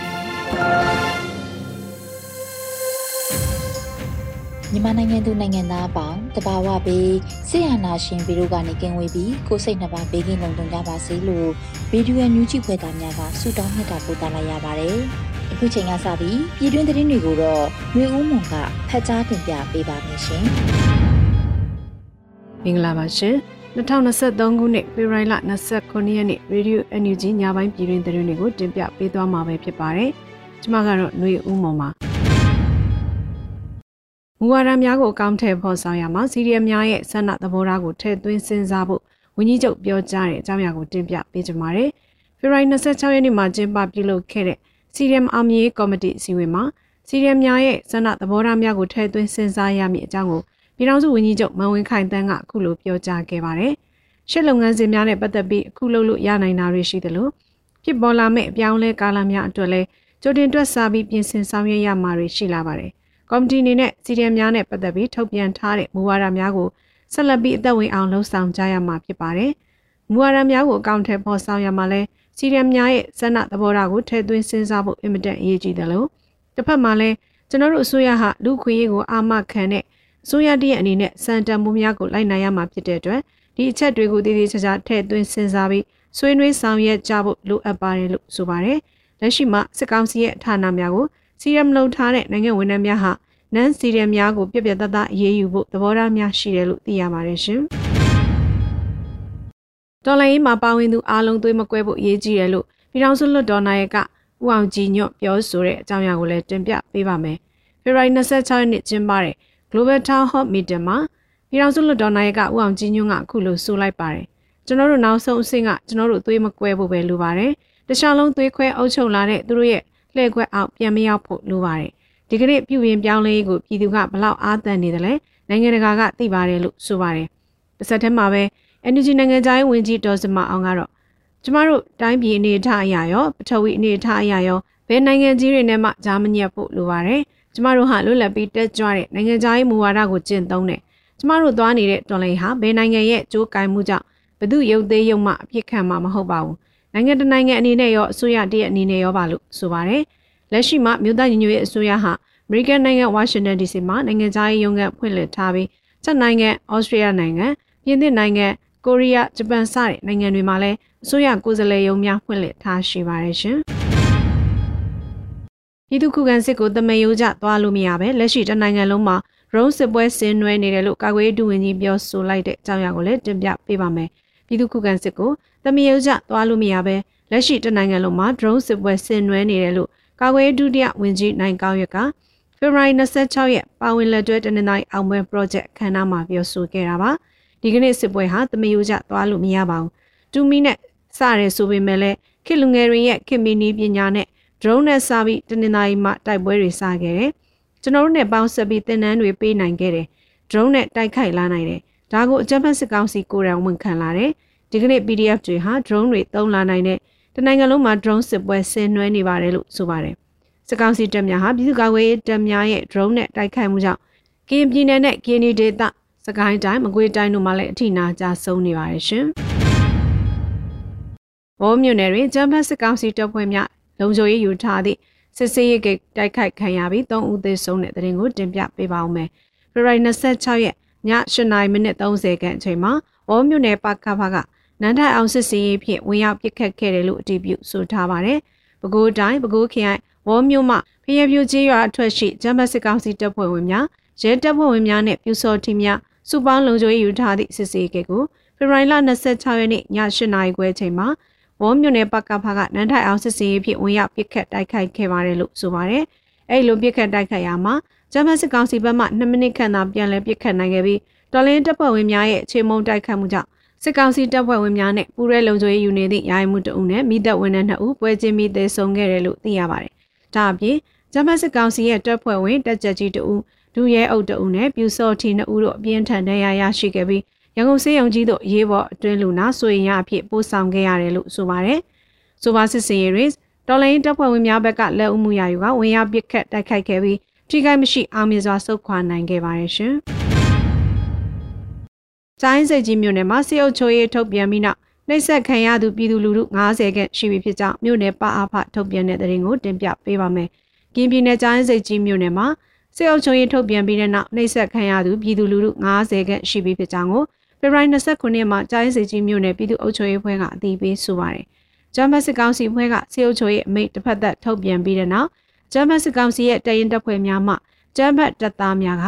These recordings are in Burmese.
ပြီ။ မြန်မာနိုင်ငံသူနိုင်ငံသားအပေါင်းတဘာဝပေးဆရာနာရှင်ပြီးတို့ကနေကင်ဝေးပြီးကိုစိတ်နှပါဘေးကင်းလုံခြုံကြပါစေလို့ဗီဒီယိုညူးကြည့်ဖွယ်သားများကဆုတောင်းမြတ်တာပို့သလာရပါတယ်။အခုချိန်ကစပြီးပြည်တွင်းသတင်းတွေကိုတော့မျိုးဦးမွန်ကဖတ်ကြားတင်ပြပေးပါမယ်ရှင်။မင်္ဂလာပါရှင်။2023ခုနှစ်ဖေဖော်ဝါရီလ29ရက်နေ့ရေဒီယို NUG ညပိုင်းပြည်တွင်းသတင်းတွေကိုတင်ပြပေးသွားမှာပဲဖြစ်ပါတယ်။ ကျမကတော့ຫນွေဦးမော်မှာမူဝါဒများကိုအကောင့်ထဲပေါ်ဆောင်ရမှာစီရီယမ်များရဲ့ဆန္ဒသဘောထားကိုထည့်သွင်းစဉ်းစားဖို့ဝန်ကြီးချုပ်ပြောကြားတဲ့အကြောင်းအရာကိုတင်ပြပေးကြပါမယ်။ဖေဖော်ဝါရီ26ရက်နေ့မှာကျင်းပပြုလုပ်ခဲ့တဲ့စီရီယမ်အောင်မြေကော်မတီအစည်းအဝေးမှာစီရီယမ်များရဲ့ဆန္ဒသဘောထားများကိုထည့်သွင်းစဉ်းစားရမည့်အကြောင်းကိုပြည်ထောင်စုဝန်ကြီးချုပ်မန်ဝင်းခိုင်တန်းကအခုလိုပြောကြားခဲ့ပါတယ်။ရှစ်လုပ်ငန်းစဉ်များနဲ့ပတ်သက်ပြီးအခုလုပ်လို့ရနိုင်တာတွေရှိသလိုဖြစ်ပေါ်လာမယ့်အပြောင်းလဲကာလများအတွက်လည်း ကြိုတင်တွက်ဆပြီးပြင်ဆင်ဆောင်ရွက်ရမှာတွေရှိလာပါတယ်။ကော်မတီအနေနဲ့စီရီယံများနဲ့ပတ်သက်ပြီးထုတ်ပြန်ထားတဲ့မူဝါဒများကိုဆက်လက်ပြီးအသက်ဝင်အောင်လှုံ့ဆော်ကြရမှာဖြစ်ပါတယ်။မူဝါဒများကိုအကောင့်ထဲပေါ်ဆောင်ရမှာလဲစီရီယံများရဲ့ဆန္ဒသဘောထားကိုထည့်သွင်းစဉ်းစားဖို့အင်မတန်အရေးကြီးတယ်လို့တစ်ဖက်မှာလဲကျွန်တော်တို့အစိုးရဟာလူခွေရေးကိုအာမခံတဲ့အစိုးရတည်းရဲ့အနေနဲ့စံတန်မှုများကိုလိုက်နိုင်ရမှာဖြစ်တဲ့အတွက်ဒီအချက်တွေကိုတည်တည်ချာချာထည့်သွင်းစဉ်းစားပြီးဆွေးနွေးဆောင်ရွက်ကြဖို့လိုအပ်ပါတယ်လို့ဆိုပါတယ်။ လက်ရှိမှာစစ်ကောင်စီရဲ့ဌာနများကိုစီရမ်လုံထားတဲ့နိုင်ငံဝန်ထမ်းများဟာနန်စီရမ်များကိုပြပြတတ်တအေးအေးယူဖို့သဘောထားများရှိတယ်လို့သိရပါတယ်ရှင်။တော်လိုင်းမှာပါဝင်သူအားလုံးသွေးမကွဲဖို့အရေးကြီးတယ်လို့ပြည်ထောင်စုလွှတ်တော်နာယကဦးအောင်ကြည်ညွတ်ပြောဆိုတဲ့အကြောင်းအရာကိုလည်းတင်ပြပေးပါမယ်။ဖေဖော်ဝါရီ26ရက်နေ့ကျင်းပတဲ့ Global Town Hall Meeting မှာပြည်ထောင်စုလွှတ်တော်နာယကဦးအောင်ကြည်ညွတ်ကအခုလိုဆိုလိုက်ပါတယ်။ကျွန်တော်တို့နောက်ဆုံးအဆင့်ကကျွန်တော်တို့သွေးမကွဲဖို့ပဲလိုပါတယ်။ တခြားလုံးသွေးခွဲအုပ်ချုပ်လာတဲ့သူတို့ရဲ့လှည့်ခွက်အောက်ပြန်မရောက်ဖို့လိုပါတယ်ဒီကနေ့ပြုပြင်ပြောင်းလဲရေးကိုပြည်သူကဘလောက်အားသန်နေတယ်လဲနိုင်ငံတကာကသိပါတယ်လို့ဆိုပါတယ်တစ်ဆက်တည်းမှာပဲ Energy နိုင်ငံသားရေးဝန်ကြီးဒေါ်စမအောင်ကတော့ကျမတို့တိုင်းပြည်အနေအထားအရာရောပထဝီအနေအထားအရာရောဘယ်နိုင်ငံကြီးတွေနဲ့မှကြားမညက်ဖို့လိုပါတယ်ကျမတို့ဟာလွတ်လပ်ပြီးတက်ကြွတဲ့နိုင်ငံသားရေးမူဝါဒကိုကျင့်သုံးတယ်ကျမတို့သွားနေတဲ့တော်လိုင်းဟာဘယ်နိုင်ငံရဲ့ကြိုးကိုင်မှုကြောင့်ဘသူရုပ်သေးရုံမှအပြစ်ခံမှာမဟုတ်ပါဘူး နိုင်ငံတနိုင်ငံအနေနဲ့ရောအစိုးရတရက်အနေနဲ့ရောပါလို့ဆိုပါတယ်။လက်ရှိမှာမြို့သားညီညွတ်ရေးအစိုးရဟာအမေရိကန်နိုင်ငံဝါရှင်တန် DC မှာနိုင်ငံခြားရေးရုံးကဖွင့်လှစ်ထားပြီးချက်နိုင်ငံ၊ဩစတြေးလျနိုင်ငံ၊ပြင်သစ်နိုင်ငံ၊ကိုရီးယား၊ဂျပန်စတဲ့နိုင်ငံတွေမှာလည်းအစိုးရကိုယ်စားလှယ်ရုံးများဖွင့်လှစ်ထားရှိပါတယ်ရှင်။ပြည်သူခုခံစစ်ကိုတမယိုးကြသွားလို့မရပဲလက်ရှိတနိုင်ငံလုံးမှာရုံးစစ်ပွဲဆင်နွှဲနေတယ်လို့ကာကွယ်ရေးဒုဝန်ကြီးပြောဆိုလိုက်တဲ့အကြောင်းအရာကိုလည်းတင်ပြပေးပါမယ်။ ပြည်သူခုခံစစ်ကိုသမယုတ်ကြသွားလို့မရပဲလက်ရှိတနိုင်ငံလုံးမှာ drone စစ်ပွဲဆင်နွှဲနေတယ်လို့ကာကွယ်ဒုတိယဝန်ကြီးနိုင်ကောင်းရက်ကဖေဖော်ဝါရီ26ရက်ပါဝင်လက်တွဲတနင်္လာရီအောင်ပွဲ project ခန်းနာမှာပြောဆိုခဲ့တာပါဒီကနေ့စစ်ပွဲဟာသမယုတ်ကြသွားလို့မရပါဘူးတူမီနဲ့စရဲဆိုပေမဲ့လည်းခေလူငယ်တွေရဲ့ခေမီနီပညာနဲ့ drone နဲ့စပြီးတနင်္လာရီမှာတိုက်ပွဲတွေစခဲ့တယ်ကျွန်တော်တို့နဲ့ပေါင်းဆက်ပြီးသင်တန်းတွေပေးနိုင်ခဲ့တယ် drone နဲ့တိုက်ခိုက်လာနိုင်တယ် ဒါကိုအကြမ်းဖက်စစ်ကောင်စီကိုယ်တိုင်ဝန်ခံလာတယ်ဒီကနေ့ PDF တွေဟာ drone တွေသုံးလာနိုင်တဲ့တနိုင်ငံလုံးမှာ drone စစ်ပွဲဆင်နွှဲနေပါတယ်လို့ဆိုပါတယ်။စစ်ကောင်စီတပ်များဟာပြည်သူ့ကာကွယ်ရေးတပ်များရဲ့ drone နဲ့တိုက်ခိုက်မှုကြောင့်ကရင်ပြည်နယ်နဲ့ကရင်ဒေသစကိုင်းတိုင်းမကွေးတိုင်းတို့မှာလည်းအထိနာကြဆုံးနေပါတယ်ရှင်။ဘောမြို့နယ်တွင်ဂျမ်ဘတ်စစ်ကောင်စီတပ်ဖွဲ့များလုံခြုံရေးယူထားသည့်စစ်စေးရေးကိတိုက်ခိုက်ခံရပြီး3ဦးသေဆုံးတဲ့တဲ့ရင်ကိုတင်ပြပေးပါဦးမယ်။ဖေဖော်ဝါရီ26ရက်ည 8:30မိနစ်30ခန့်အချိန်မှာဘောမြို့နယ်ပကဖကနန်းထိုင်အောင်စစ်စင်ရေးဖြင့်ဝင်ရောက်ပစ်ခတ်ခဲ့တယ်လို့အတည်ပြုဆိုထားပါတယ်။ပဲခူးတိုင်းပဲခူးခရိုင်ဝေါ်မြို့မှဖျက်ပြူကျေးရွာအထွတ်ရှိဂျမတ်စစ်ကောင်စီတပ်ဖွဲ့ဝင်များရဲတပ်ဖွဲ့ဝင်များနဲ့ပြူစော်ထီများစုပေါင်းလုံခြုံရေးယူထားသည့်စစ်ဆေးကိကိုဖေဖော်ဝါရီလ26ရက်နေ့ည8:00နာရီခွဲချိန်မှာဝေါ်မြို့နယ်ပကဖကနန်းထိုင်အောင်စစ်ဆေးရေးဖြစ်ဝင်ရောက်ပစ်ခတ်တိုက်ခိုက်ခဲ့ပါတယ်လို့ဆိုပါတယ်။အဲဒီလိုပစ်ခတ်တိုက်ခိုက်ရာမှာ ဂျမတ်စစ်ကောင်စီဘက်မှ2မိနစ်ခန့်သာပြန်လည်ပစ်ခတ်နိုင်ခဲ့ပြီးတော်လင်းတပ်ဖွဲ့ဝင်များရဲ့အခြေမုံတိုက်ခတ်မှုကြောင့်စစ်ကောင်စီတပ်ဖွဲ့ဝင်များနဲ့ပူးရဲလုံခြုံရေးယူနေသည့်ယာယီမှုတအုပ်နဲ့မိသက်ဝင်တဲ့နှစ်ဦးပွဲချင်းမိသေဆုံးခဲ့တယ်လို့သိရပါတယ်။ဒါအပြင်ဂျမတ်စစ်ကောင်စီရဲ့တပ်ဖွဲ့ဝင်တပ်ကြပ်ကြီးတအုပ်ဒူရဲအုပ်တအုပ်နဲ့ပြူစော်ထီနှစ်ဦးတို့အပြင်းထန်ဒဏ်ရာရရှိခဲ့ပြီးရန်ကုန်စေယုံကြီးတို့ရေးပေါ်အတွင်းလူနာဆိုရင်ရအဖြစ်ပို့ဆောင်ခဲ့ရတယ်လို့ဆိုပါတယ်။ဆိုပါစစ်စင်ရေးတော်လိုင်းတပ်ဖွဲ့ဝင်များဘက်ကလက်ဦးမှုရယူကဝင်ရောက်ပစ်ခတ်တိုက်ခိုက်ခဲ့ပြီး ထိခိုက်မရှိအောင်မြင်စွာဆုတ်ခွာနိုင်ခဲ့ပါတယ်ရှင်။တိုင်းစိတ်ကြီးမြို့နယ်မှာစေအုပ်ချိုးရေးထုတ်ပြန်ပြီးနောက်နှိပ်စက်ခံရသူပြည်သူလူထု90ခန့်ရှိပြီဖြစ်ကြောင်းမြို့နယ်ပအားဖထုတ်ပြန်တဲ့သတင်းကိုတင်ပြပေးပါမယ်။ကင်းပြည်နယ်တိုင်းစိတ်ကြီးမြို့နယ်မှာစေအုပ်ချိုးရေးထုတ်ပြန်ပြီးတဲ့နောက်နှိပ်စက်ခံရသူပြည်သူလူထု90ခန့်ရှိပြီဖြစ်ကြောင်းကိုဖေဖော်ဝါရီ29ရက်မှာတိုင်းစိတ်ကြီးမြို့နယ်ပြည်သူ့အုပ်ချုပ်ရေးဖွဲ့ကအတည်ပြုဆိုပါတယ်။ဂျမတ်စစ်ကောင်စီဖွဲ့ကစေအုပ်ချိုးရေးအမိန့်တစ်ဖက်သက်ထုတ်ပြန်ပြီးတဲ့နောက် ဂျမတ်စစ်ကောင်စီရဲ့တရင်တပ်ဖွဲ့များမှဂျမတ်တပ်သားများက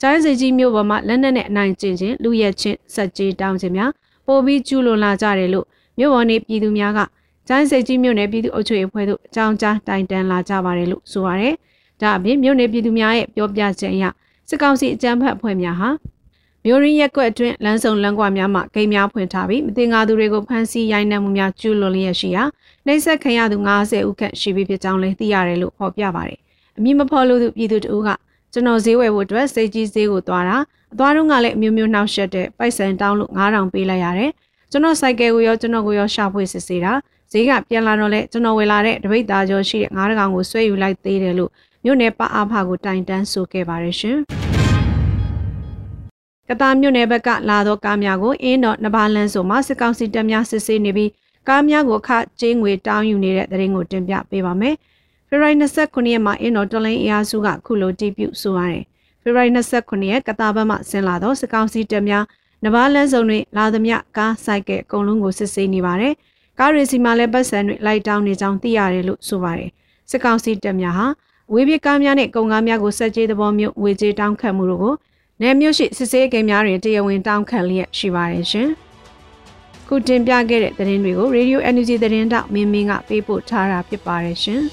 ကျိုင်းစီကြီးမြို့ပေါ်မှာလက်နက်နဲ့အနိုင်ကျင့်ခြင်းလူရဲချင်းစက်ကြီးတောင်းခြင်းများပိုပြီးကျူးလွန်လာကြတယ်လို့မြို့ပေါ်နေပြည်သူများကကျိုင်းစီကြီးမြို့နယ်ပြည်သူအုပ်ချုပ်ရေးအဖွဲ့တို့အကြောင်းကြားတိုင်တန်းလာကြပါတယ်လို့ဆိုပါတယ်။ဒါအပြင်မြို့နယ်ပြည်သူများရဲ့ပြောပြချက်အရစစ်ကောင်စီအကြမ်းဖက်အဖွဲ့များဟာ မြို့ရင်းရက်ကွက်အတွင်းလမ်းစုံလမ်းကွာများမှာဂိမ်းများဖွင့်ထားပြီးမတင်ကားသူတွေကိုဖမ်းဆီးရိုက်နှက်မှုများကျူးလွန်လျက်ရှိရာနှိပ်စက်ခံရသူ90ဦးခန့်ရှိပြီဖြစ်ကြောင်းလည်းသိရတယ်လို့ဖော်ပြပါတယ်။အမည်မဖော်လို့သူပြည်သူတအုပ်ကကျွန်တော်ဈေးဝယ်ဖို့အတွက်စိတ်ကြီးဈေးကိုသွားတာအသွားတော့ကလည်းအမျိုးမျိုးနှောက်ယှက်တဲ့ပိုက်ဆံတောင်းလို့9000ပေးလိုက်ရတယ်ကျွန်တော်စိုက်ကယ်ကိုရောကျွန်တော်ကိုရောရှာဖွေစစ်ဆေးတာဈေးကပြန်လာတော့လဲကျွန်တော်ဝယ်လာတဲ့တပိတ်သားကျော်ရှိတဲ့9000ကောင်ကိုဆွဲယူလိုက်သေးတယ်လို့မြို့နယ်ပအားဖကိုတိုင်တန်းဆိုခဲ့ပါတယ်ရှင် ကတာမြို့နယ်ဘက်ကလာသောကားများကိုအင်းတော်နဘာလန်းဆိုမှစစ်ကောင်စီတပ်များစစ်ဆေးနေပြီးကားများကိုခကျင်းငွေတောင်းယူနေတဲ့တဲ့ရင်ကိုတင်ပြပေးပါမယ်။ဖေဖော်ဝါရီ29ရက်မှာအင်းတော်တော်လိုင်းအရာစုကခုလိုတည်ပြုဆိုရတယ်။ဖေဖော်ဝါရီ29ရက်ကတာဘတ်မှဆင်းလာသောစကောင်းစီတက်များနဘာလန်းစုံတွေလာသမျှကားဆိုင်ကဲအကုန်လုံးကိုစစ်ဆေးနေပါတယ်။ကားရီစီမှာလည်းပတ်စံတွေလိုက်တောင်းနေကြောင်းသိရတယ်လို့ဆိုပါတယ်။စကောင်းစီတက်များဟာဝေးပြကားများနဲ့ကုန်ကားများကိုစက်ကြေးသဘောမျိုးဝေကြေးတောင်းခံမှုတို့ကို နယ်မြို့ရှိစစ်ဆေးကိန်းများတွင်တရားဝင်တောင်းခံလျက်ရှိပါတယ်ရှင်။ခုတင်ပြခဲ့တဲ့သတင်းတွေကို Radio Energy သတင်းတောက်မင်းမင်းကပေးပို့ထားတာဖြစ်ပါတယ်ရှင်။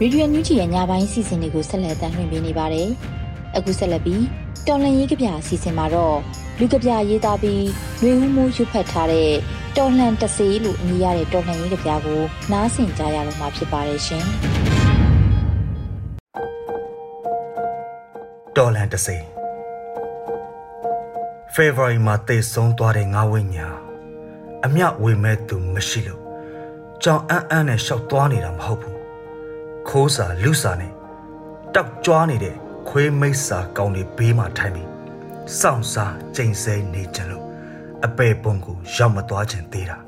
ရေဒီယိုညူဂျီရဲ့ညပိုင်းစီစဉ်တွေကိုဆက်လက်တင်ပြနေပါတယ်။အခုဆက်လက်ပြီးတော်လန်ရေးကြပြအစီအစဉ်မှာတော့ လူကြပြရေးသားပြီးຫນွေဦးမိုးရွတ်ဖတ်ထားတဲ့တော်လှန်တစေးလို့အမည်ရတဲ့တော်လှန်ရေးကြပြကိုနားဆင်ကြရတော့မှာဖြစ်ပါတယ်ရှင်။တော်လှန်တစေးဖေဖော်ဝါရီမှာတည်ဆုံးသွားတဲ့ငါဝိညာအမြဝေမဲ့သူမရှိလို့ကြောင်အန်းအန်းနဲ့ရှောက်သွားနေတာမဟုတ်ဘူးခိုးစာလူစာနဲ့တောက်ကြွားနေတဲ့ခွေးမိတ်စာကောင်းတွေဘေးမှာထိုင်ပြီး စောင့်စားကြိမ်ဆဲနေကြလို့အပေပုံကိုရောက်မသွားခြင်းသေးတာ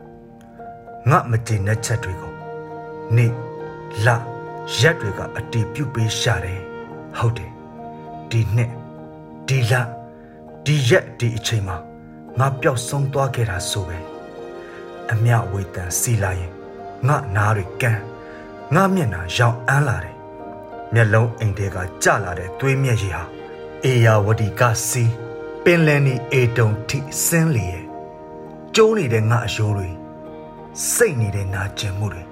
ငါမတင်တဲ့ချက်တွေကိုနေလရက်တွေကအတီးပြုတ်ပေးရှာတယ်ဟုတ်တယ်ဒီနှစ်ဒီလဒီရက်ဒီအချိန်မှာငါပျောက်ဆုံးသွားခဲ့တာဆိုပဲအမြဝေတန်စီလာရင်ငါနားတွေကန်းငါမျက်နှာရောင်အန်းလာတယ်မျက်လုံးအိမ်ထဲကကျလာတဲ့သွေးမျက်ရည်ဟာအေယာဝတီကစီး ပင်လယ်နီအေတုံထိဆင်းလေရဲ့ကျိုးနေတဲ့ငါအယိုးတွေစိတ်နေတဲ့နာကျင်မှုတွေ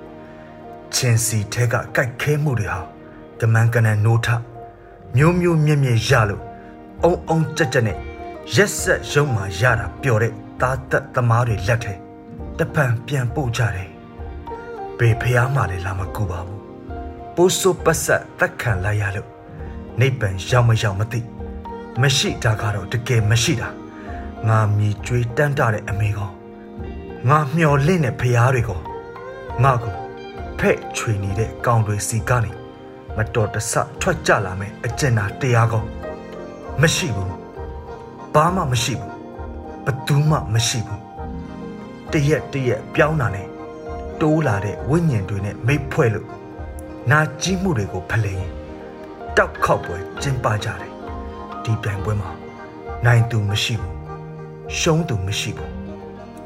ချင်းစီထဲကကြိုက်ခဲမှုတွေဟာတမန်ကနန်နိုးထမျိုးမျိုးမြက်မြက်ရလို့အုံအုံကြက်ကြက်နဲ့ရက်ဆက်ရုံမှရတာပျော်တဲ့သားသက်သမားတွေလက်ထဲတပံပြန်ပို့ကြတယ်ဘေဖျားမှလည်းလာမကူပါဘူးပိုးဆိုးပတ်ဆက်တက်ခံလိုက်ရလို့နိဗ္ဗာန်ရောက်မရောက်မသိ မရှိတာကတော့တကယ်မရှိတာငါမြည်ကြွေးတန်းတတဲ့အမေကောငါမျော်လင့်တဲ့ဖျားတွေကောငါကိုဖဲ့ချွေနေတဲ့ကောင်တွေစီကနေမတော်တဆထွက်ကြလာမယ်အကျဉ်းသာတရားကောမရှိဘူးဘာမှမရှိဘူးဘသူမှမရှိဘူးတရက်တရက်ပြောင်းတာနဲ့တိုးလာတဲ့ဝိညာဉ်တွေနဲ့မိတ်ဖွဲ့လို့နာကြီးမှုတွေကိုဖလှယ်ရင်တောက်ခောက်ပွဲကျင်းပကြတယ် ဒီပြိုင်ပွဲမှာနိုင်သူမရှိဘူးရှုံးသူမရှိဘူး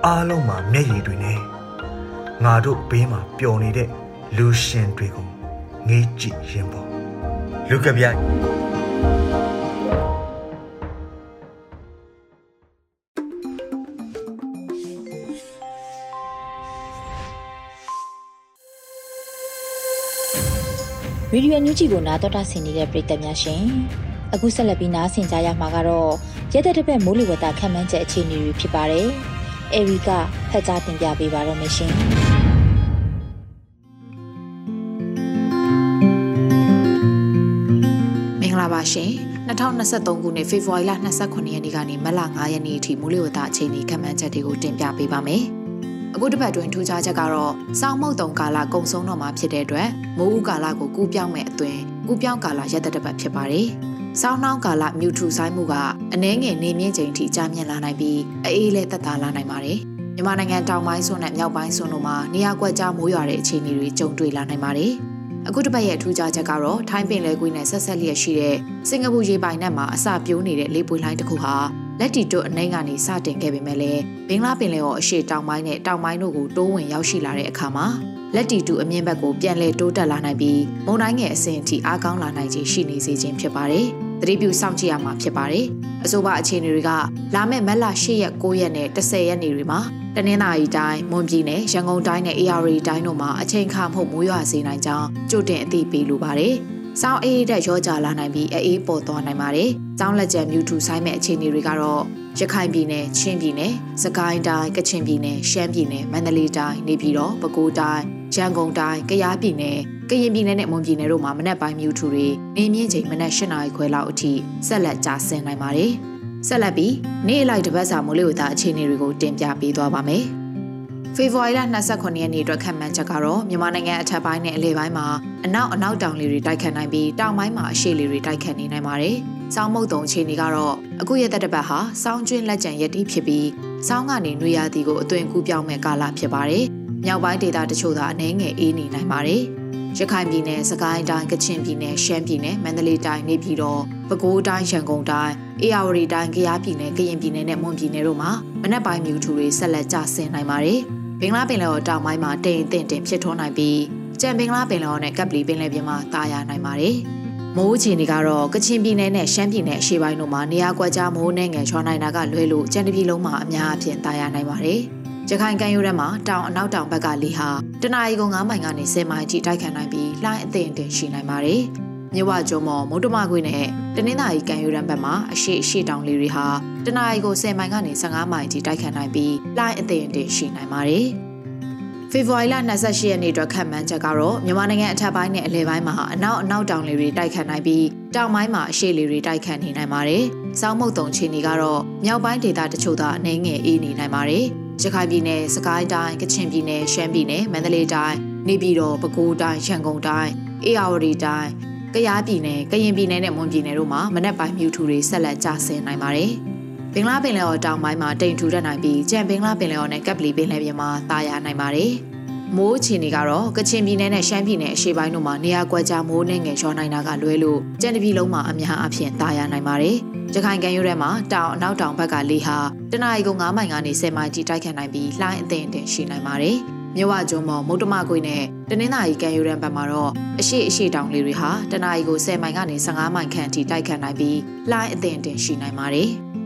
အားလုံးမှာမျက်ရည်တွေနဲ့ငါတို့ဘေးမှာပျော်နေတဲ့လူရှင်တွေကိုငေးကြည့်ရင်ပေါ့လူကပြိုင်ရေဒီယိုညူဂျီကိုနားတော်တာဆင်နေတဲ့ပရိသတ်များရှင် အခုဆက်လက်ပြီးနားဆင်ကြရမှာကတော့ရဲတဲ့တစ်ပတ်မိုးလေဝသခန့်မှန်းချက်အခြေအနေတွေဖြစ်ပါတယ်။အေရီကဖတ်ကြားတင်ပြပေးပါတော့မရှင်။မင်္ဂလာပါရှင်။2023ခုနှစ်ဖေဖော်ဝါရီလ29ရက်နေ့ကနေမတ်လ9ရက်နေ့အထိမိုးလေဝသအခြေအနေခန့်မှန်းချက်တွေကိုတင်ပြပေးပါမယ်။အခုတစ်ပတ်တွင်ထူးခြားချက်ကတော့စောင်းမုတ်တုံကာလကုံဆုံးတော့မှာဖြစ်တဲ့အတွက်မိုးဦးကာလကိုကူးပြောင်းမဲ့အသွင်ကူးပြောင်းကာလရက်သက်တစ်ပတ်ဖြစ်ပါတယ်။ စောင်းနှောင်းကာလမြူထူဆိုင်မှုကအနှဲငယ်နေမြင့်ချိန်ထိကြာမြင့်လာနိုင်ပြီးအေးလေးသက်သာလာနိုင်ပါတယ်။မြန်မာနိုင်ငံတောင်ပိုင်းစွန်းနဲ့မြောက်ပိုင်းစွန်းတို့မှာနေရာကွက်ကြားမိုးရွာတဲ့အခြေအနေတွေကြုံတွေ့လာနိုင်ပါတယ်။အခုတစ်ပတ်ရဲ့ထူးခြားချက်ကတော့ထိုင်းပင်လယ်ကွေးနဲ့ဆက်ဆက်လျက်ရှိတဲ့စင်ကာပူရေပိုင်နက်မှာအစပြိုးနေတဲ့လေပွေလိုင်းတစ်ခုဟာလက်တီတို့အနှိမ်ကနေစတင်ခဲ့ပေမဲ့လည်းဘင်္ဂလားပင်လယ်ော်အရှေ့တောင်ပိုင်းနဲ့တောင်ပိုင်းတို့ကိုတိုးဝင်ရောက်ရှိလာတဲ့အခါမှာ လက်တီတူအမြင့်ဘက်ကိုပြန်လည်တိုးတက်လာနိုင်ပြီးမုန်တိုင်းငယ်အဆင့်အထိအားကောင်းလာနိုင်ခြင်းရှိနေစေခြင်းဖြစ်ပါတယ်။သတိပြုစောင့်ကြည့်ရမှာဖြစ်ပါတယ်။အဆိုပါအခြေအနေတွေကလာမယ့်မက်လ10ရက်9ရက်နဲ့10ရက်နေ့တွေမှာတနင်္သာရီတိုင်းမွန်ပြည်နယ်ရန်ကုန်တိုင်းနဲ့ AR တိုင်းတို့မှာအချိန်ခါမှုမိုးရွာစေနိုင်ကြောင်းကြိုတင်အသိပေးလိုပါတယ်။စောင်းအေးတဲ့ရောကြလာနိုင်ပြီးအေးပေါ်သွားနိုင်ပါတယ်။စောင်းလက်ကျန်မြူထူဆိုင်မဲ့အခြေအနေတွေကတော့ရခိုင်ပြည်နယ်၊ချင်းပြည်နယ်၊စကိုင်းတိုင်း၊ကချင်ပြည်နယ်၊ရှမ်းပြည်နယ်၊မန္တလေးတိုင်း၊နေပြည်တော်၊ပဲခူးတိုင်း၊ ရန်ကုန်တိုင်း၊ကယားပြည်နယ်၊ကရင်ပြည်နယ်နဲ့မွန်ပြည်နယ်တို့မှာမနက်ပိုင်းမြူထူတွေနေမြင့်ချိန်မနက်၈နာရီခွဲလောက်အထိဆက်လက်ကြာဆင်းနိုင်ပါတယ်။ဆက်လက်ပြီးနေ့အလိုက်တပတ်စာမိုးလေဝသအခြေအနေတွေကိုတင်ပြပေးသွားပါမယ်။ဖေဖော်ဝါရီလ29ရက်နေ့အတွက်ခံမှန်းချက်ကတော့မြန်မာနိုင်ငံအထက်ပိုင်းနဲ့အလယ်ပိုင်းမှာအနောက်အနောက်တောင်လေတွေတိုက်ခတ်နိုင်ပြီးတောင်ပိုင်းမှာအရှေ့လေတွေတိုက်ခတ်နေနိုင်ပါတယ်။စောင်းမုတ်တုံအခြေအနေကတော့အခုရက်သက်တပတ်ဟာစောင်းကျွင်းလက်ကျန်ရက်တီဖြစ်ပြီးစောင်းကနေနွေရာသီကိုအသွင်ကူးပြောင်းမဲ့ကာလဖြစ်ပါတယ်။ မြောက်ပိုင်းဒေသတချို့သာအနည်းငယ်အေးနေနိုင်ပါတယ်။ရခိုင်ပြည်နယ်၊စကိုင်းတိုင်း၊ကချင်ပြည်နယ်၊ရှမ်းပြည်နယ်၊မန္တလေးတိုင်း၊နေပြည်တော်၊ပဲခူးတိုင်း၊ရန်ကုန်တိုင်း၊အေရဝတီတိုင်း၊ကယားပြည်နယ်၊ကရင်ပြည်နယ်နဲ့မွန်ပြည်နယ်တို့မှာမနက်ပိုင်းမြူထူတွေဆက်လက်ကျဆင်းနိုင်ပါတယ်။ဘင်္ဂလားပင်လယ်ော်တောင်ပိုင်းမှာတိမ်တင်တင်ဖြစ်ထွန်းနိုင်ပြီးကြံဘင်္ဂလားပင်လယ်ော်နဲ့ကပ်ပလီပင်လယ်ပြင်မှာတာယာနိုင်ပါတယ်။မိုးချင်တွေကတော့ကချင်ပြည်နယ်နဲ့ရှမ်းပြည်နယ်အရှေ့ပိုင်းတို့မှာနေရာကွက်ကြားမိုးနဲ့ငယ်ချွာနိုင်တာကလွဲလို့ကြံတပြည်လုံးမှာအများအပြားတာယာနိုင်ပါတယ်။ ရခိုင်ကမ်းရိုးတန်းမှာတောင်အနောက်တောင်ဘက်ကလေဟာတနအီကု9မိုင်ကနေ10မိုင်ထိတိုက်ခတ်နိုင်ပြီးလှိုင်းအသင့်အတင်ရှိနိုင်ပါတယ်။မြဝကျုံမော်မုတ်တမခွေနဲ့တနင်္သာရီကံယူရန်ဘက်မှာအရှိအရှိတောင်လေးတွေဟာတနအီကို10မိုင်ကနေ15မိုင်ထိတိုက်ခတ်နိုင်ပြီးလှိုင်းအသင့်အတင်ရှိနိုင်ပါတယ်။ဖေဖော်ဝါရီလ28ရက်နေ့အတွက်ခန့်မှန်းချက်ကတော့မြန်မာနိုင်ငံအထက်ပိုင်းနဲ့အလယ်ပိုင်းမှာအနောက်အနောက်တောင်လေတွေတိုက်ခတ်နိုင်ပြီးတောင်ပိုင်းမှာအရှေ့လေတွေတိုက်ခတ်နေနိုင်ပါတယ်။စောင်းမုတ်တုံချီနေကတော့မြောက်ပိုင်းဒေသတချို့သာအနှဲငယ်အေးနေနိုင်ပါတယ်။ ရခိုင်ပြည်နယ်၊စကိုင်းတိုင်း၊ကချင်ပြည်နယ်၊ရှမ်းပြည်နယ်၊မန္တလေးတိုင်း၊နေပြည်တော်၊ပဲခူးတိုင်း၊ရန်ကုန်တိုင်း၊အေရဝတီတိုင်းကယားပြည်နယ်၊ကရင်ပြည်နယ်နဲ့မွန်ပြည်နယ်တို့မှာမနက်ပိုင်းမြူထူတွေဆက်လက်ကျဆင်းနိုင်ပါတယ်။ဘင်္ဂလားပင်လယ်ော်တောင်ပိုင်းမှာတိမ်ထူတတ်နိုင်ပြီးကြံဘင်္ဂလားပင်လယ်ော်နဲ့ကပ်ပလီပင်လယ်ပြင်မှာတာယာနိုင်ပါတယ်။ မိုးအခြေအနေကတော့ကချင်ပြည်နယ်နဲ့ရှမ်းပြည်နယ်အရှေ့ပိုင်းတို့မှာနေရာကွက်ကြားမိုးနဲ့ငယ်လျှော်နိုင်တာကလွဲလို့ကြံတပြည်လုံးမှာအများအပြားတာယာနိုင်ပါတယ်။ရခိုင်ကမ်းရိုးထဲမှာတောင်အနောက်တောင်ဘက်ကလေဟာတနအီကု9မိုင်ကနေ10မိုင်ထိတိုက်ခတ်နိုင်ပြီးလှိုင်းအသင့်အတင်ရှိနိုင်ပါတယ်။မြဝကျွန်းပေါ်မုတ်တမကွေနဲ့တနင်္သာရီကံယူရန်ဘက်မှာတော့အရှိအရှိတောင်လေးတွေဟာတနအီကို10မိုင်ကနေ15မိုင်ခန့်အထိတိုက်ခတ်နိုင်ပြီးလှိုင်းအသင့်အတင်ရှိနိုင်ပါတယ်။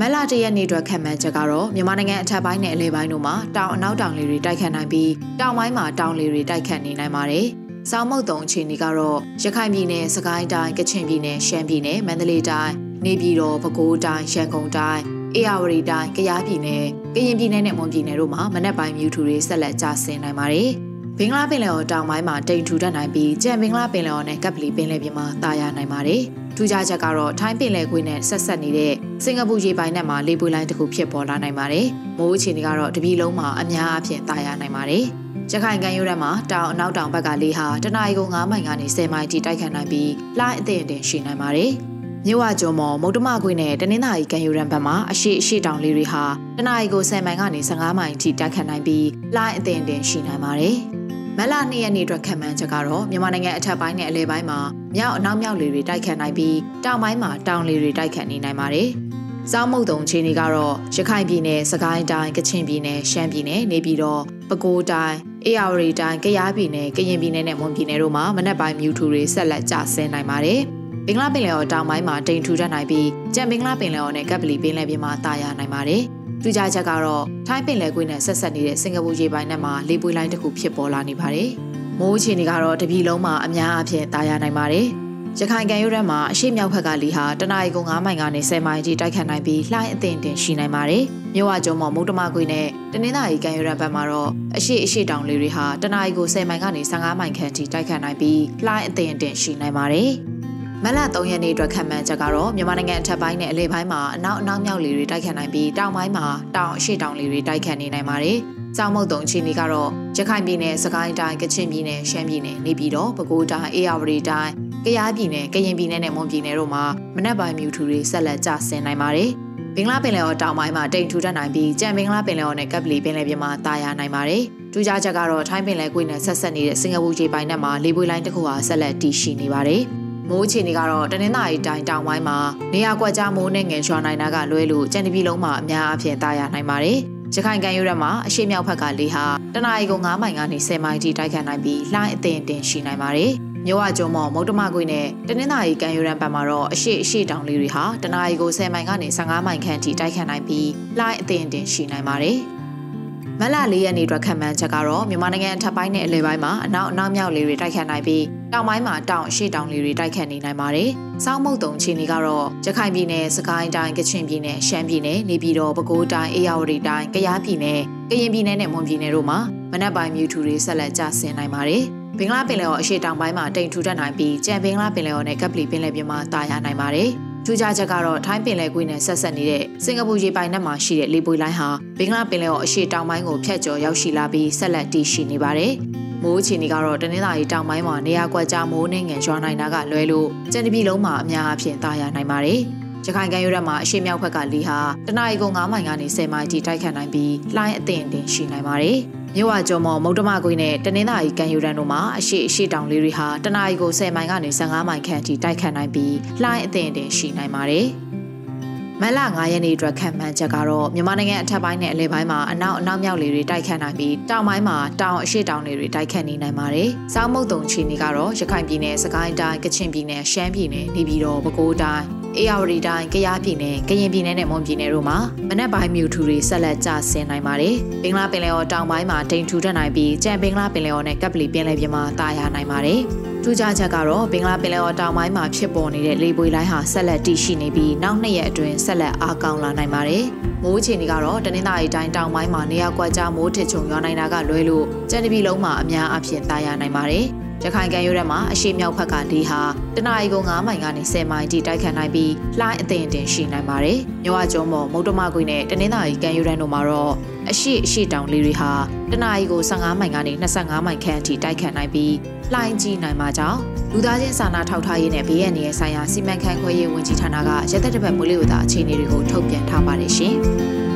မလတရက်နေ့အတွက်ခံမှန်းချက်ကတော့မြန်မာနိုင်ငံအထက်ပိုင်းနဲ့အလယ်ပိုင်းတို့မှာတောင်အနောက်တောင်လေတွေတိုက်ခတ်နိုင်ပြီးတောင်ပိုင်းမှာတောင်လေတွေတိုက်ခတ်နေနိုင်ပါတယ်။စောင်းမုတ်တုံအခြေအနေကတော့ရခိုင်ပြည်နယ်၊စကိုင်းတိုင်း၊ကချင်ပြည်နယ်၊ရှမ်းပြည်နယ်၊မန္တလေးတိုင်း၊နေပြည်တော်၊ပဲခူးတိုင်း၊ရန်ကုန်တိုင်းအေရဝတီတိုင်း၊ကယားပြည်နယ်၊ကရင်ပြည်နယ်နဲ့မွန်ပြည်နယ်တို့မှာမနက်ပိုင်းမြူထူတွေဆက်လက်ကျဆင်းနိုင်ပါတယ်။ဘင်္ဂလားပင်လယ်ော်တောင်ပိုင်းမှာတိမ်ထူတတ်နိုင်ပြီးကြံဘင်္ဂလားပင်လယ်ော်နဲ့ကပ်ပလီပင်လယ်ပြင်မှာတာယာနိုင်ပါတယ်။ ထူးခြားချက်ကတော့ထိုင်းပင်လယ်ကွေ့နဲ့ဆက်ဆက်နေတဲ့စင်ကာပူရေပိုင်နက်မှာလေပွေလိုင်းတစ်ခုဖြစ်ပေါ်လာနိုင်ပါတယ်။မိုးအခြေအနေကတော့တပြည်လုံးမှာအများအပြားတာယာနိုင်ပါတယ်။ရခိုင်ကမ်းရိုးတန်းမှာတောင်အနောက်တောင်ဘက်ကလေဟာတနအီကို9မိုင်ကနေ10မိုင်ထိတိုက်ခတ်နိုင်ပြီးလှိုင်းအသင့်အတင်ရှိနိုင်ပါတယ်။မြဝကျွန်းမော်မုတ်တမခွေနဲ့တနင်္သာရီကံယူရန်ဘက်မှာအရှိအရှိတောင်လေးတွေဟာတနအီကို10မိုင်ကနေ15မိုင်ထိတိုက်ခတ်နိုင်ပြီးလှိုင်းအသင်တင်ရှိနိုင်ပါတယ်။ မလ2ရက်နေ့အတွက်ခံမှန်းချက်ကတော့မြန်မာနိုင်ငံအထက်ပိုင်းနဲ့အလယ်ပိုင်းမှာမြောက်အနောက်မြောက်လေတွေတိုက်ခတ်နိုင်ပြီးတောင်ပိုင်းမှာတောင်လေတွေတိုက်ခတ်နေနိုင်ပါတယ်။စောင်းမုတ်တုံခြေနေကတော့ရခိုင်ပြည်နယ်၊စကိုင်းတိုင်း၊ကချင်ပြည်နယ်၊ရှမ်းပြည်နယ်နေပြီးတော့ပဲခူးတိုင်း၊အေရဝတီတိုင်း၊ကယားပြည်နယ်၊ကရင်ပြည်နယ်နဲ့မွန်ပြည်နယ်တို့မှာမနက်ပိုင်းမြူထူတွေဆက်လက်ကျဆင်းနိုင်ပါတယ်။ဘင်္ဂလားပင်လယ်ော်တောင်ပိုင်းမှာတိမ်ထူထပ်နိုင်ပြီးကြံဘင်္ဂလားပင်လယ်ော်နဲ့ကပ်ပလီပင်လယ်ပြင်မှာတာယာနိုင်ပါတယ်။ ထူးခြားချက်ကတော့ထိုင်းပင်လယ်ကွေ့နဲ့ဆက်ဆက်နေတဲ့စင်ကာပူရေပိုင်နက်မှာလေပွေလိုင်းတစ်ခုဖြစ်ပေါ်လာနေပါတယ်။မိုးအခြေအနေကတော့တပြည်လုံးမှာအများအပြားတာယာနိုင်ပါတယ်။ရခိုင်ကံရိုးတန်းမှာအရှိမြောက်ဘက်ကလေဟာတနအီကို9မိုင်ကနေ10မိုင်အထိတိုက်ခတ်နိုင်ပြီးလှိုင်းအသင့်တင်ရှိနိုင်ပါတယ်။မြို့ဝကျုံမှာမုတ်တမကွေနဲ့တနင်္သာရီကံရိုးတန်းဘက်မှာတော့အရှိအရှိတောင်လေတွေဟာတနအီကို10မိုင်ကနေ15မိုင်ခန့်အထိတိုက်ခတ်နိုင်ပြီးလှိုင်းအသင့်တင်ရှိနိုင်ပါတယ်။ မလ3ရက်နေ့အတွက်ခံမှန်းချက်ကတော့မြန်မာနိုင်ငံအထက်ပိုင်းနဲ့အလယ်ပိုင်းမှာအနောက်အနောက်မြောက်လေတွေတိုက်ခတ်နိုင်ပြီးတောင်ပိုင်းမှာတောင်အရှေ့တောင်လေတွေတိုက်ခတ်နေနိုင်ပါတယ်။ကြောင်မုတ်တုံအခြေအနေကတော့ရခိုင်ပြည်နယ်၊စကိုင်းတိုင်း၊ကချင်ပြည်နယ်၊ရှမ်းပြည်နယ်နေပြည်တော်၊ပဲခူးတိုင်း၊အေရဝတီတိုင်း၊ကယားပြည်နယ်၊ကရင်ပြည်နယ်နဲ့မွန်ပြည်နယ်တို့မှာမနက်ပိုင်းမြူထူတွေဆက်လက်ကျဆင်းနိုင်ပါတယ်။ဘင်္ဂလားပင်လယ်ော်တောင်ပိုင်းမှာတိမ်ထူထပ်နိုင်ပြီးကြံဘင်္ဂလားပင်လယ်ော်နဲ့ကပ်ပလီပင်လယ်ပြင်မှာတာယာနိုင်ပါတယ်။ထူးခြားချက်ကတော့ထိုင်းပင်လယ်ကွေ့နဲ့ဆက်ဆက်နေတဲ့စင်ကာပူရေပိုင်နက်မှာလေပွေလိုင်းတစ်ခုဟာဆက်လက်တည်ရှိနေပါတယ်။ မိုးအခြေအနေကတော့တနင်္သာရီတိုင်းတောင်ပိုင်းမှာနေရာကွက်ကြားမိုးနဲ့ငယ်ရွာနိုင်တာကလွဲလို့ကြံတပြည်လုံးမှာအများအပြားတာယာနိုင်ပါတယ်။ရခိုင်ကံရိုးရက်မှာအရှိမြောက်ဘက်ကလေဟာတနအီကို9မိုင်ကနေ10မိုင်ထိတိုက်ခတ်နိုင်ပြီးလှိုင်းအသင်တင်ရှိနိုင်ပါတယ်။မြို့ဝကျုံမော်မုတ်တမကွေနဲ့တနင်္သာရီကံရိုးရန်ဘက်မှာတော့အရှိအရှိတောင်လေးတွေဟာတနအီကို10မိုင်ကနေ15မိုင်ခန့်ထိတိုက်ခတ်နိုင်ပြီးလှိုင်းအသင်တင်ရှိနိုင်ပါတယ်။ မလ၄ရက်နေ့အတွက်ခံမှန်းချက်ကတော့မြန်မာနိုင်ငံအထက်ပိုင်းနဲ့အလယ်ပိုင်းမှာအနောက်အနောက်မြောက်လေတွေတိုက်ခတ်နိုင်ပြီးတောင်ပိုင်းမှာတောင်အရှေ့တောင်လေတွေတိုက်ခတ်နေနိုင်ပါတယ်။စောင်းမုတ်တုံခြေနေကတော့ရခိုင်ပြည်နယ်၊စကိုင်းတိုင်း၊ကချင်ပြည်နယ်၊ရှမ်းပြည်နယ်၊နေပြည်တော်၊ပဲခူးတိုင်း၊အေရဝတီတိုင်း၊ကယားပြည်နယ်၊ကရင်ပြည်နယ်နဲ့မွန်ပြည်နယ်တို့မှာမနက်ပိုင်းမြူထူတွေဆက်လက်ကျဆင်းနိုင်ပါတယ်။ဘင်္ဂလားပင်လယ်ော်အရှေ့တောင်ပိုင်းမှာတိမ်ထူထပ်နိုင်ပြီးကြံဘင်္ဂလားပင်လယ်ော်နဲ့ကပ်ပလီပင်လယ်ပြင်မှာတာယာနိုင်ပါတယ်။ ထူးခြားချက်ကတော့ထိုင်းပင်လယ်ကွေ့နဲ့ဆက်ဆက်နေတဲ့စင်ကာပူရေပိုင်နက်မှာရှိတဲ့လေပွေလိုင်းဟာဘင်္ဂလားပင်လယ်ော်အရှေ့တောင်ပိုင်းကိုဖြတ်ကျော်ရောက်ရှိလာပြီးဆက်လက်တည်ရှိနေပါတယ်။မိုးအခြေအနေကတော့တနင်္သာရီတောင်ပိုင်းမှာနေရာကွက်ကြားမိုးနှင်းငယ်ရွာနိုင်တာကလွဲလို့ကြံတပြည်လုံးမှာအများအပြားတာယာနိုင်ပါတယ်။ရခိုင်ကမ်းရိုးတန်းမှာအရှိမြောက်ဘက်ကလေဟာတနအီကုန်း9မိုင်ကနေ10မိုင်ထိတိုက်ခတ်နိုင်ပြီးလှိုင်းအသင့်အတင်ရှိနိုင်ပါတယ်။ မြို့ဝကျော်မော်မုတ်တမကွေးနဲ့တနင်္သာရီကံယူရန်တို့မှာအရှိအရှိတောင်လေးတွေဟာတနအီကို10မိုင်ကနေ15မိုင်ခန့်အထိတိုက်ခတ်နိုင်ပြီးလှိုင်းအသင့်အတင်ရှိနိုင်ပါတယ်။မလ9ရက်နေ့အတွက်ခံမှန်းချက်ကတော့မြန်မာနိုင်ငံအထက်ပိုင်းနဲ့အလယ်ပိုင်းမှာအနောက်အနောက်မြောက်လေတွေတိုက်ခတ်နိုင်ပြီးတောင်ပိုင်းမှာတောင်အရှေ့တောင်လေတွေတိုက်ခတ်နေနိုင်ပါတယ်။စောင်းမုတ်တုံချီနေကတော့ရခိုင်ပြည်နယ်၊စကိုင်းတိုင်း၊ကချင်ပြည်နယ်၊ရှမ်းပြည်နယ်၊နေပြည်တော်၊ပဲခူးတိုင်း အေရဝတီတိုင်း၊ကယားပြည်နယ်၊ကရင်ပြည်နယ်နဲ့မွန်ပြည်နယ်တို့မှာမနက်ပိုင်းမြူထူတွေဆက်လက်ကျဆင်းနိုင်ပါတယ်။ဘင်္ဂလားပင်လယ်ော်တောင်ပိုင်းမှာတိမ်ထူထပ်နိုင်ပြီးကြံဘင်္ဂလားပင်လယ်ော်နဲ့ကပ်ပလီပင်လယ်ပြင်မှာတာယာနိုင်ပါတယ်။ထူးခြားချက်ကတော့ဘင်္ဂလားပင်လယ်ော်တောင်ပိုင်းမှာဖြစ်ပေါ်နေတဲ့လေပွေလိုင်းဟာဆက်လက်တည်ရှိနေပြီးနောက်နှစ်ရက်အတွင်းဆက်လက်အားကောင်းလာနိုင်ပါတယ်။မိုးအခြေအနေကတော့တနင်္သာရီတိုင်းတောင်ပိုင်းမှာနေရာကွက်ကြားမိုးထစ်ချုံရွာနိုင်တာကလွဲလို့ကြံတပြည်လုံးမှာအများအပြားတာယာနိုင်ပါတယ်။ ရခိုင်ကံရိုးထဲမှာအရှိမြောက်ဘက်ကလေဟာတနအီကို9မိုင်ကနေ10မိုင်ထိတိုက်ခတ်နိုင်ပြီးလှိုင်းအသင်တင်ရှိနိုင်ပါတယ်။မြဝကျုံမော်မုတ်တမကွေနဲ့တနင်္သာရီကံရိုးတန်းတို့မှာတော့အရှိအရှိတောင်လေးတွေဟာတနအီကို15မိုင်ကနေ25မိုင်ခန့်အထိတိုက်ခတ်နိုင်ပြီးလှိုင်းကြီးနိုင်မှာကြောင့်လူသားချင်းစာနာထောက်ထားရေးနဲ့ဘေးရန်ရဲ့ဆိုင်ရာစီမံခန့်ခွဲရေးဝန်ကြီးဌာနကရသက်တပတ်မိုးလေဝသအခြေအနေတွေကိုထုတ်ပြန်ထားပါတယ်ရှင်။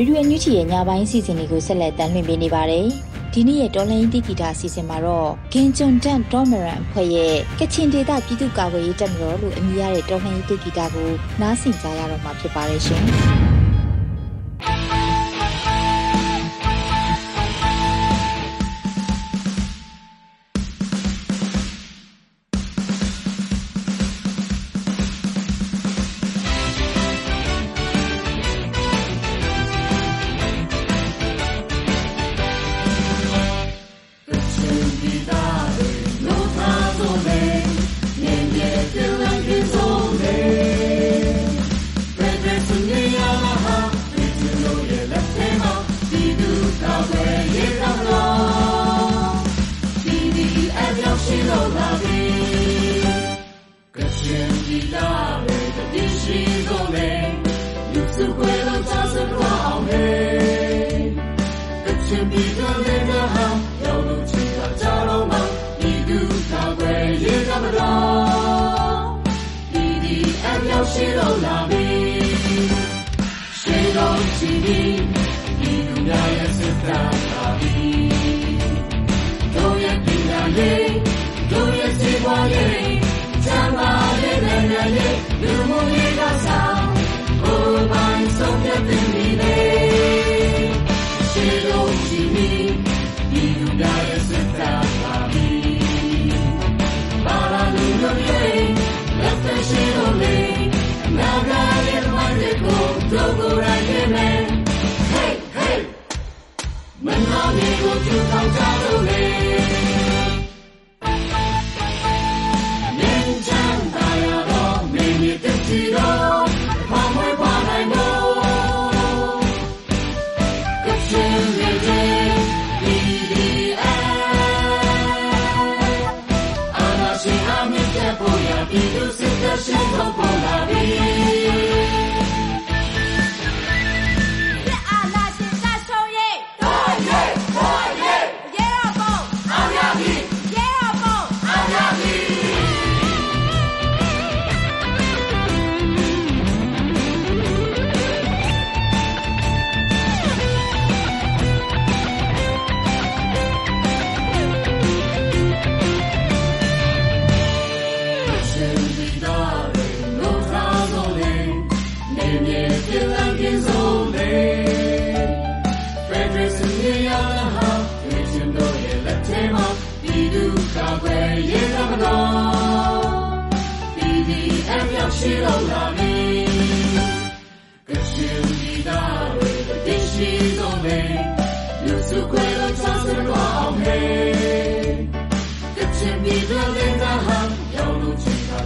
ရေဒီယိုညူချီရဲ့ညပိုင်းစီစဉ်လေးကိုဆက်လက်တင်ပြနေပါတယ်။ဒီနေ့ရဲ့တော်လိုင်းတိဂီတာစီစဉ်မှာတော့ဂင်ဂျွန်တန်ဒေါမရန်အဖွဲ့ရဲ့ကချင်ဒေသပြည်သူ့ကာကွယ်ရေးတပ်မတော်လို့အမည်ရတဲ့တော်လိုင်းတိဂီတာကိုနားဆင်ကြရတော့မှာဖြစ်ပါတယ်ရှင်။ the way. မီကို ဖက်ဒရယ်စင်ရလာဟာဒီရှင်တို့ရဲ့လက်ထဲမှာပြည်သူ့ကာကွယ်ရေးသမားတော် BDF ရောက်ရှိတော့လာပြီကချင်ဒီသားတွေတည်ရှိဆုံးလေလူစုခွဲလို့ချောင်းစတော့အောင်ဟဲ့ကချင်ပြည်သူတွေကဟာရောက်လို့ချင်တာ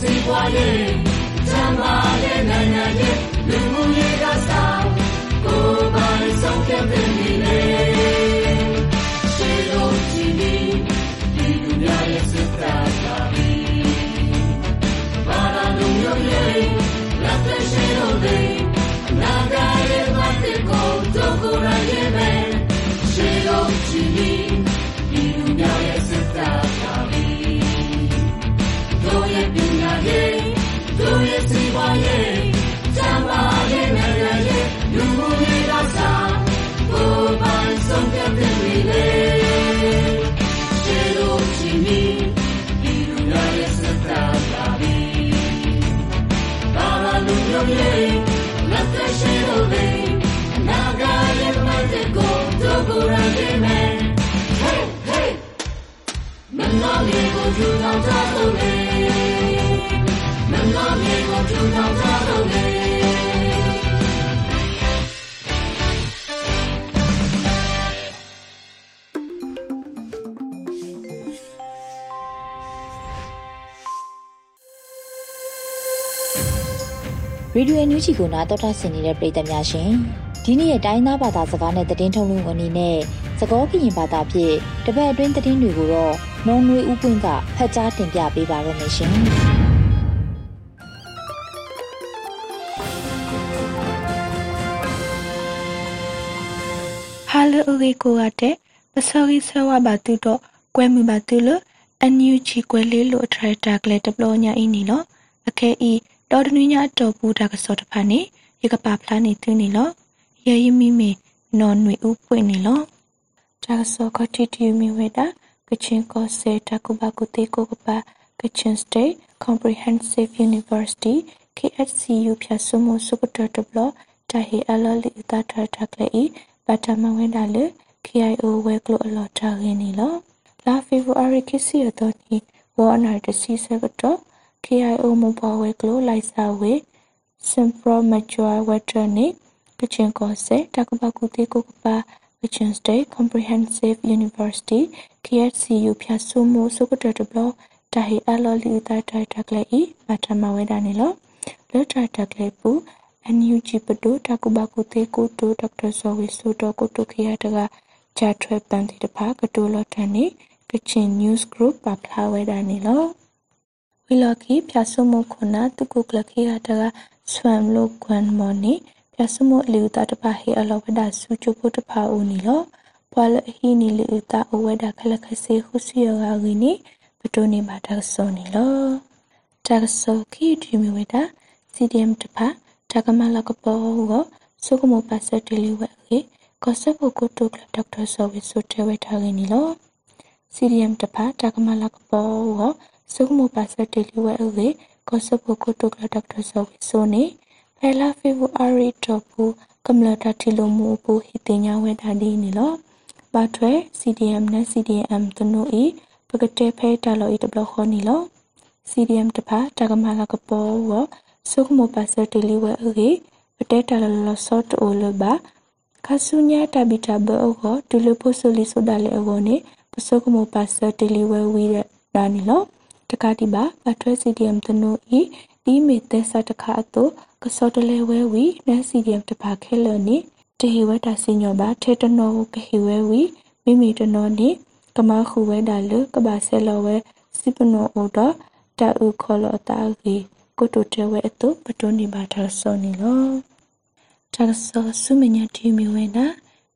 စီးပွားရေးချမ်းသာရဲ့နိုင်ငံရဲ့လူမှုရေးကစားကိုယ်ပိုင်ဆုံးဖြတ်တဲ့မိလေ ရေဒီယိုအန်ယူဂျီကိုနားတော်တာဆင်နေတဲ့ပရိသတ်များရှင်ဒီနေ့ရဲ့တိုင်းသားဘာသာစကားနဲ့သတင်းထုတ်လွှင့်အနေနဲ့သကောကရင်ဘာသာဖြင့်တပတ်အတွင်းသတင်းတွေကိုတော့ နော်နွေဦးပွင့်ကဖတ်ကြားတင်ပြပေးပါရမရှင်ဟာလအရီကိုရတဲ့ပစောရီဆဝဘာတူတော့ကွဲမှုပါတူလအန်ယူချီကွဲလေးလို့အထရက်တာကလေးတပလောညာအင်းနီလောအခဲဤတော်တနည်းညာတော်ဘူးတာကစောတဖာနေရကပါဖလာနေသူနေလောရဲရမီမီနော်နွေဥပွင့်နေလောတာကစောကတိတီမီဝေတာ ကချင်းကောစေတာကုဘကုတေကိုကပါကချင်း State Comprehensive University KHCU ဖြတ်ဆုမှုစုပတော်တဘလတာဟီအလလီတာတာတာကလေးဘာတမဝဲတာလေ KIO ဝဲကလိုအလော်တာရင်းနေလောလာဖေဗူအာရီကစီရတော့နီဝါနာတစီစကတော့ KIO မပေါ်ဝဲကလိုလိုက်စာဝဲစင်ပရမချွာဝဲတနေကချင်ကောစေတကပကူတေကိုကပါ Western State Comprehensive University KHCU ဖြတ်ဆုမှုစုကတတဘလတာဟီအလော်လီတာတာတကလေးဘာတမဝဲတာနေလောလောတာတကလေးပူ NUG ပဒိုတကုဘကုတေကိုတိုဒေါက်တာဇော်ဝီဆိုတော့ကိုတုခိယတကဂျာထွဲပန်တီတဖာကတိုလော်တန်နေကချင် News Group ပပလာဝဲတာနေလောဝီလော်ကီဖြာဆုမခုနာတုကုကလခိယတကဆွမ်လို ကွမ်မော်နီပြစမို့လူတာတပါဟေအလောဝဒဆူချိုပိုတပါဦးနီလောပွာလဟီနီလူတာအဝဒခလခစေခုစီယောဂါဂီနီပတိုနီဘာတာဆောနီလောတာဆောခီဒီမီဝဒ CDM တပါတကမလကပေါ်ကိုစုကမပါစတလီဝဲကေကောဆပ်ကိုကိုတိုကလဒေါက်တာဆောဝီဆိုတဲဝဲထားနေလော CDM တပါတကမလကပေါ်ကိုစုကမပါစတလီဝဲကေကောဆပ်ကိုကိုတိုကလဒေါက်တာဆောဝီဆိုနေ ဖဲလာဖေဗူအာရီတော့ဘူးကမလတာတီလိုမူဘူးဟိတင်ညာဝဲတာဒီနေလောဘာထွဲ CDM နဲ့ CDM တနုဤပကတဲ့ဖဲတာလောဤတဘလခေါနီလော CDM တပါတကမလကပေါ်ဝစုခမပါစတလီဝဲအေပတဲတလလဆော့တိုလဘခဆုညာတဘီတဘောကိုဒူလပိုဆိုလီဆိုဒါလေအဝနေပစုခမပါစတလီဝဲဝီရဒါနီလောတကတိပါပထွဲ CDM တနုဤဒီမေသက်စတခါအတု ကစောတလဲဝဲဝီနန် CDM တပါခဲလနေတဟိဝဲတာစညောပါထေတနောကဟိဝဲဝီမိမိတနောနေကမခုဝဲတာလကဘာဆဲလောဝဲစိပနောအိုတော့တာဥခေါ်လောတာကြီးကိုတိုတဲဝဲအတုပတွနေပါတာစောနေလောတာစောဆုမညာတီမီဝဲနာ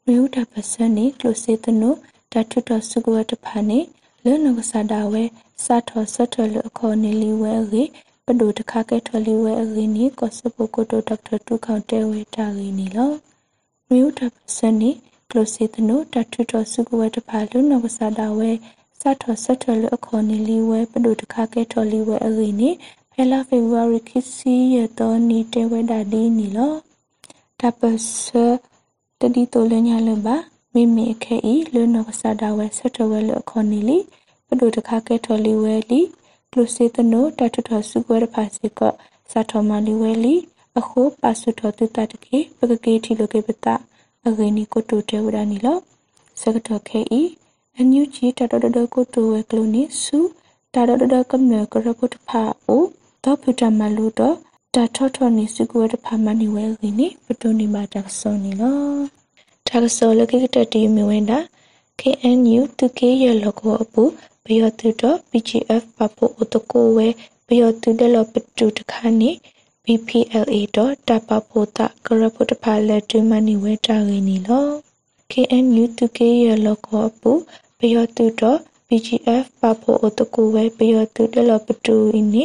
မြူတာပစနေကလိုစေတနုတာထွတ်တော်စုကဝတ်တဖာနေလဲနကစားတာဝဲစာထောဆတ်ထလအခေါ်နေလီဝဲကြီးပ ဒုတခါကဲထွလီဝဲအကြီးနီကောစပုကိုတိုဒေါက်တာတူခေါတဲဝဲတာကြီးနီလောမြူတာပစနေကလိုစေတနုတာထွတ်တော်စုကဝတ်တဖာလဲနကစားတာဝဲစာထောဆတ်ထလအခေါ်နေလီဝဲပဒုတခါကဲထွလီဝဲအကြီးနီဖဲလာဖေဗူရီခစ်စီရတော့နီတဲဝဲဒါဒီနီလောတပစတဒီတိုလညာလဘာမိမိအခဲဤလွနောကစားတာဝဲဆက်တော်ဝဲလခေါ်နီလီပဒုတခါကဲထော်လီဝဲလီ ကလုစေတနိုတထထစုကွဲဖာစီကစာထော်မလီဝဲလီအခုပါဆုတော်တုတတကေပကကေတီလိုကေပတာအဂိနီကိုတိုတဲဝဒနီလောစကတော်ခဲဤအန်ယူဂျီတတော်တော်ကိုတိုဝဲကလိုနီစုတာတော်တော်ကမ္နကရပုတ်ဖာအိုတော့ဖူတမလူတော့တာထောထောနေစုကွဲတဖာမနေဝဲကင်းနေပတွန်နေမှာတဆောနေလောတာဆောလကိကတတီမီဝဲတာ KNU တူကေရလကောအပူ ဘယောတူတော့ PGF ပပိုအတကိုဝဲဘယောတူဒလပတူတခါနေ BPLA တော့တပပိုတာကရဖုတဖာလက်တွမနေဝဲတာရင်းနီလော KNU တူကေရလကောအပူဘယောတူတော့ PGF ပပိုအတကိုဝဲပယောတူတလပတူအင်းနေ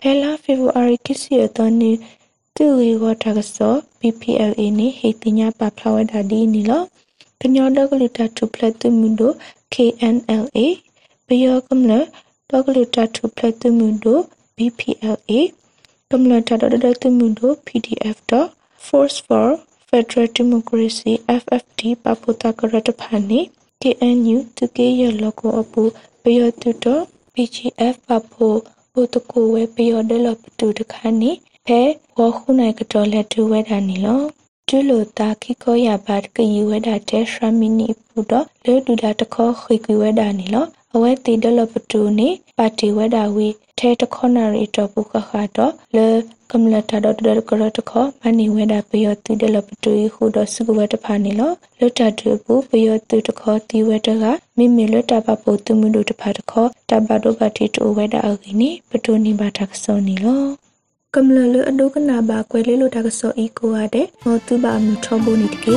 ဖဲလာဖေဗူအာရီကစီရတော့နေတူရီဝတာကစော PPLA နေဟေတင်ညာပဖလာဝဒါဒီနီလောကညောဒကလူတာတူပလက်တူမူဒို KNLA ပယောကမလဒကလူတာတူပလက်တူမူဒို BPLA ကမလတာဒဒတူမူဒို PDF တော့ Force for Federal Democracy FFD ပပူတာကရတဖာနေ KNU တကေရလကိုအပူပယောတုတ PGF ပပိုဘုတကိုဝဲပယောဒလပတူတခါနေဖဲဝခုနိုင်ကတော်လက်တူဝဲတာနေလောတူလိုတာခိကောရဘတ်ကယူဝဲတာတဲရှရမီနီပူတော့လေဒူတာတခေါခိကွေဝဲတာနေလော အဝဲတီဒလပတူနေပါတီဝဲတာဝီထဲတခေါနာရီတော့ပုခခါတော့လေကမ္လတာဒဒကရတခမနီဝဲတာပယောတူဒလပတူခုတော့စုကဝဲတဖာနေလောလွတ်တတူပူပယောတူတခတီဝဲတကမိမိလွတ်တပပုတူမှုတို့တဖာတခတဘဒိုဘတီတူဝဲတာအကိနေပတူနိဘာတကစောနေလောကမ္လလအဒုကနာဘာကွယ်လေးလိုတကစောဤကိုရတဲ့မောတူဘာမထောဘုန်ိတကေ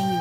ူ